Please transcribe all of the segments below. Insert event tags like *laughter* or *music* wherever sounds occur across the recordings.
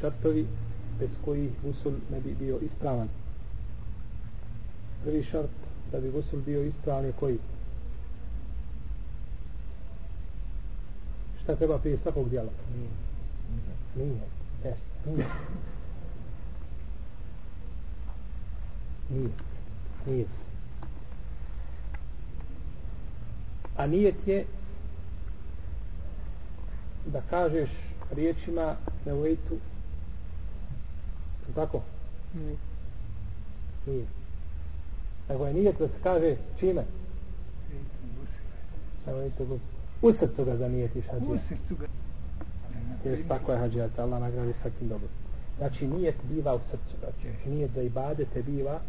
šartovi bez kojih gusul ne bi bio ispravan. Prvi šart da bi gusul bio ispravan je koji? Šta treba prije svakog dijela? Nije. Nije. Jes. Nije. Nije. Nije. A nijet je da kažeš riječima na vojtu tako? Nije. Nije. Nego je nijet da se kaže čime? Na vojtu U srcu ga zanijetiš hađija. U srcu ga. Jes, tako je hađija, da Allah nagradi svakim dobro. Znači nijet biva u srcu. Znači nijet da ibadete biva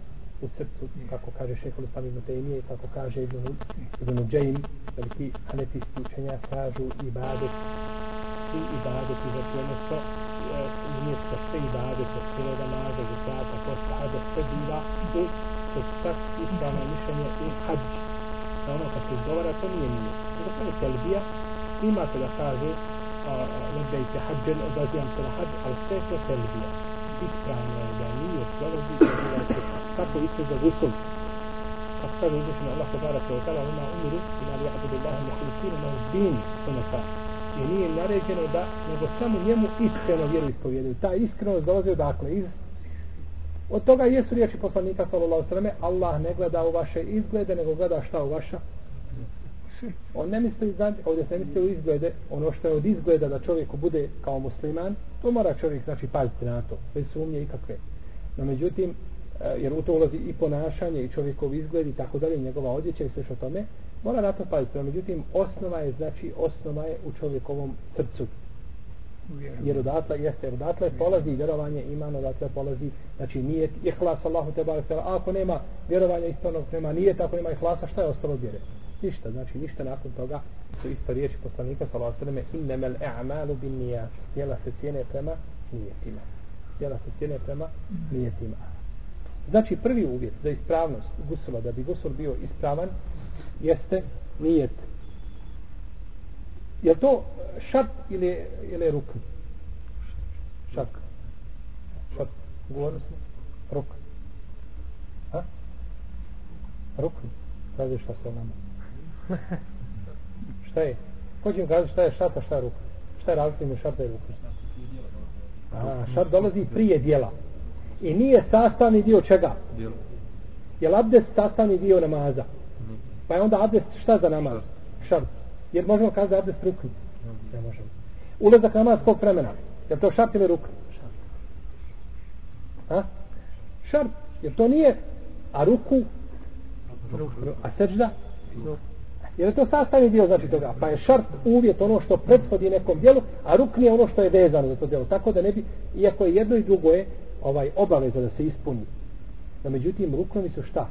u srcu, kako kaže šehol Islam ibn Taymiye i kako kaže ibn, ibn Uđajim, veliki hanefijski učenja kažu ibadet, svi ibadet i znači odnosno umjesto sve ibadet, sve namaza, zakata, kosta, hada, sve biva u to čak ispravno mišljenje u hađi. Da ono kad se izgovara, to nije nije. Zato to je telbija, imate da kaže nebejte hađen, odazivam se na hađ, ali sve je to telbija. Ispravno je da nije dolazi, da je kako isto za gusul kako kaže uzvišeno Allah se bara se otala ima umiru ila li abudu Allah muhlisina na din sunata i nije naređeno da nego samo njemu iskreno vjeru ispovjedaju ta iskrenost dolazi odakle iz od toga jesu riječi poslanika sallallahu sallam Allah ne gleda u vaše izglede nego gleda šta u vaša on ne misli znači, ovdje se ne misli u izglede ono što je od izgleda da čovjeku bude kao musliman to mora čovjek znači paziti na to bez sumnje ikakve. No međutim eh, jer u to ulazi i ponašanje i čovjekov izgled i tako dalje, njegova odjeća i sve što tome, mora na to paziti. No, međutim, osnova je, znači, osnova je u čovjekovom srcu. Jer odatle, jeste, jer odatle polazi vjerovanje, iman odatle polazi, znači nije ihlas Allahu te barek a ako nema vjerovanja ispravnog, nema nije tako nema ihlasa, šta je ostalo vjere? Ništa, znači ništa nakon toga su isto riječi poslanika sallallahu alejhi ve selleme innamal a'malu binniyat. Jela se cijene prema nijetima. Jela se cijene prema nijetima. Znači prvi uvjet za ispravnost gusula, da bi gusul bio ispravan, jeste nijet. Je to šart ili, ili ruk? Šart. Šart. Govorili smo? Ruk. Ha? Ruk. Kazi šta se nama. *laughs* šta je? Ko će mi kazi šta je šart, a šta je ruk? Šta je različno ime šarta i ruk? A, šart dolazi prije dijela i nije sastavni dio čega? Dio. Je li abdest sastavni dio namaza? Pa je onda abdest šta za namaz? Šart. Jer možemo kazati abdest rukni? Ne možemo. Ulazak namaz kog vremena? Je to šart ili rukni? Šart. Ha? Šart. Jer to nije a ruku a seđda jer je to sastavni dio znači toga pa je šart uvjet ono što prethodi nekom dijelu a rukni je ono što je vezano za to dijelo tako da ne bi iako je jedno i drugo je ovaj obaveza da se ispuni. No međutim, ruknovi su šta?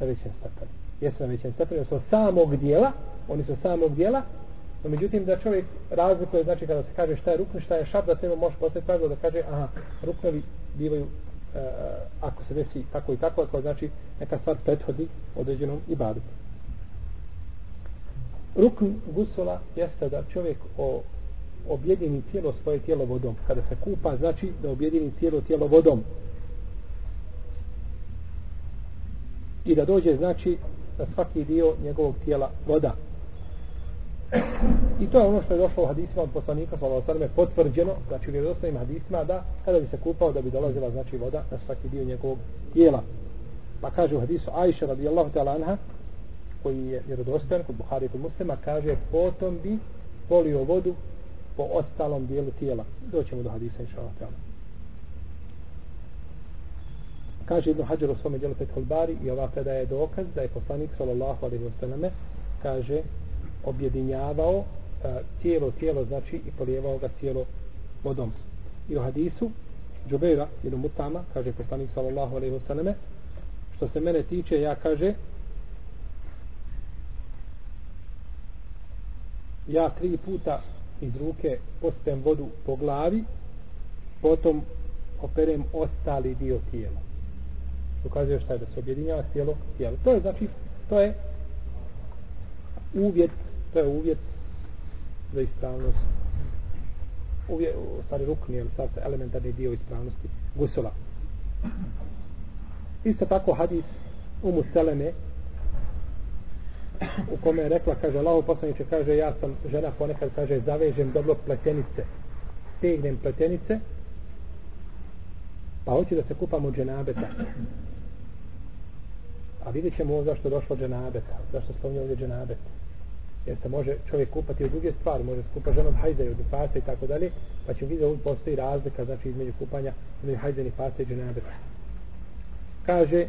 Na većem stepenu. Jesu na većem stepenu, su samog dijela, oni su samog dijela, no međutim, da čovjek razlikuje, znači kada se kaže šta je rukn, šta je šab, da se ima može postaviti pravilo da kaže, aha, ruknovi bivaju, e, ako se desi tako i tako, ako znači neka stvar prethodi određenom ibadu. Rukn gusula jeste da čovjek o objedini cijelo svoje tijelo vodom. Kada se kupa, znači da objedini cijelo tijelo vodom. I da dođe, znači, na svaki dio njegovog tijela voda. I to je ono što je došlo u hadisima od poslanika, sallallahu alejhi potvrđeno, znači u vjerodostojnim hadisima da kada bi se kupao da bi dolazila znači voda na svaki dio njegovog tijela. Pa kaže u hadisu Ajša radijallahu ta'ala anha koji je vjerodostojan kod Buhari i kod Muslima kaže potom bi polio vodu po ostalom dijelu tijela. Doćemo do hadisa inshallah ta'ala. Kaže Ibn Hajar u svome djelu Fethul Bari i ova predaja je dokaz da je poslanik sallallahu alaihi wasallam kaže objedinjavao uh, cijelo tijelo znači i polijevao ga cijelo vodom. I u hadisu Džubeira ibn Mutama kaže poslanik sallallahu alaihi wasallam što se mene tiče ja kaže ja tri puta iz ruke pospem vodu po glavi, potom operem ostali dio tijela. Ukazuje šta je da se objedinjava cijelo tijelo. To je znači, to je uvjet, to je uvjet za ispravnost uvjet, u stvari rukni, je sad elementarni dio ispravnosti gusula. Isto tako hadis Umu Seleme u kome je rekla, kaže, Allaho poslaniče, kaže, ja sam žena ponekad, kaže, zavežem dobro pletenice, stegnem pletenice, pa hoću da se kupam od dženabeta. A vidjet ćemo ovo zašto došlo dženabeta, zašto spominje ovdje dženabet. Jer se može čovjek kupati od druge stvari, može se kupa ženom od hajza i od nifasa i tako dalje, pa ćemo vidjeti ovdje postoji razlika, znači između kupanja između hajza i nifasa i dženabeta. Kaže,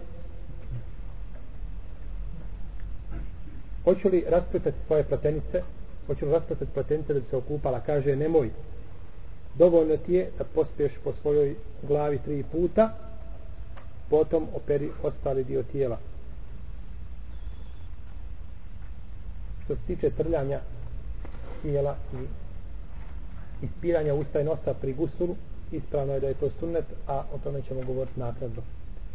hoću li raspletati svoje platenice, hoću li raspletati platenice da bi se okupala, kaže, nemoj, dovoljno ti je da pospiješ po svojoj glavi tri puta, potom operi ostali dio tijela. Što se tiče trljanja tijela i ispiranja usta i nosa pri gusuru, ispravno je da je to sunnet, a o tome ćemo govoriti nakradno.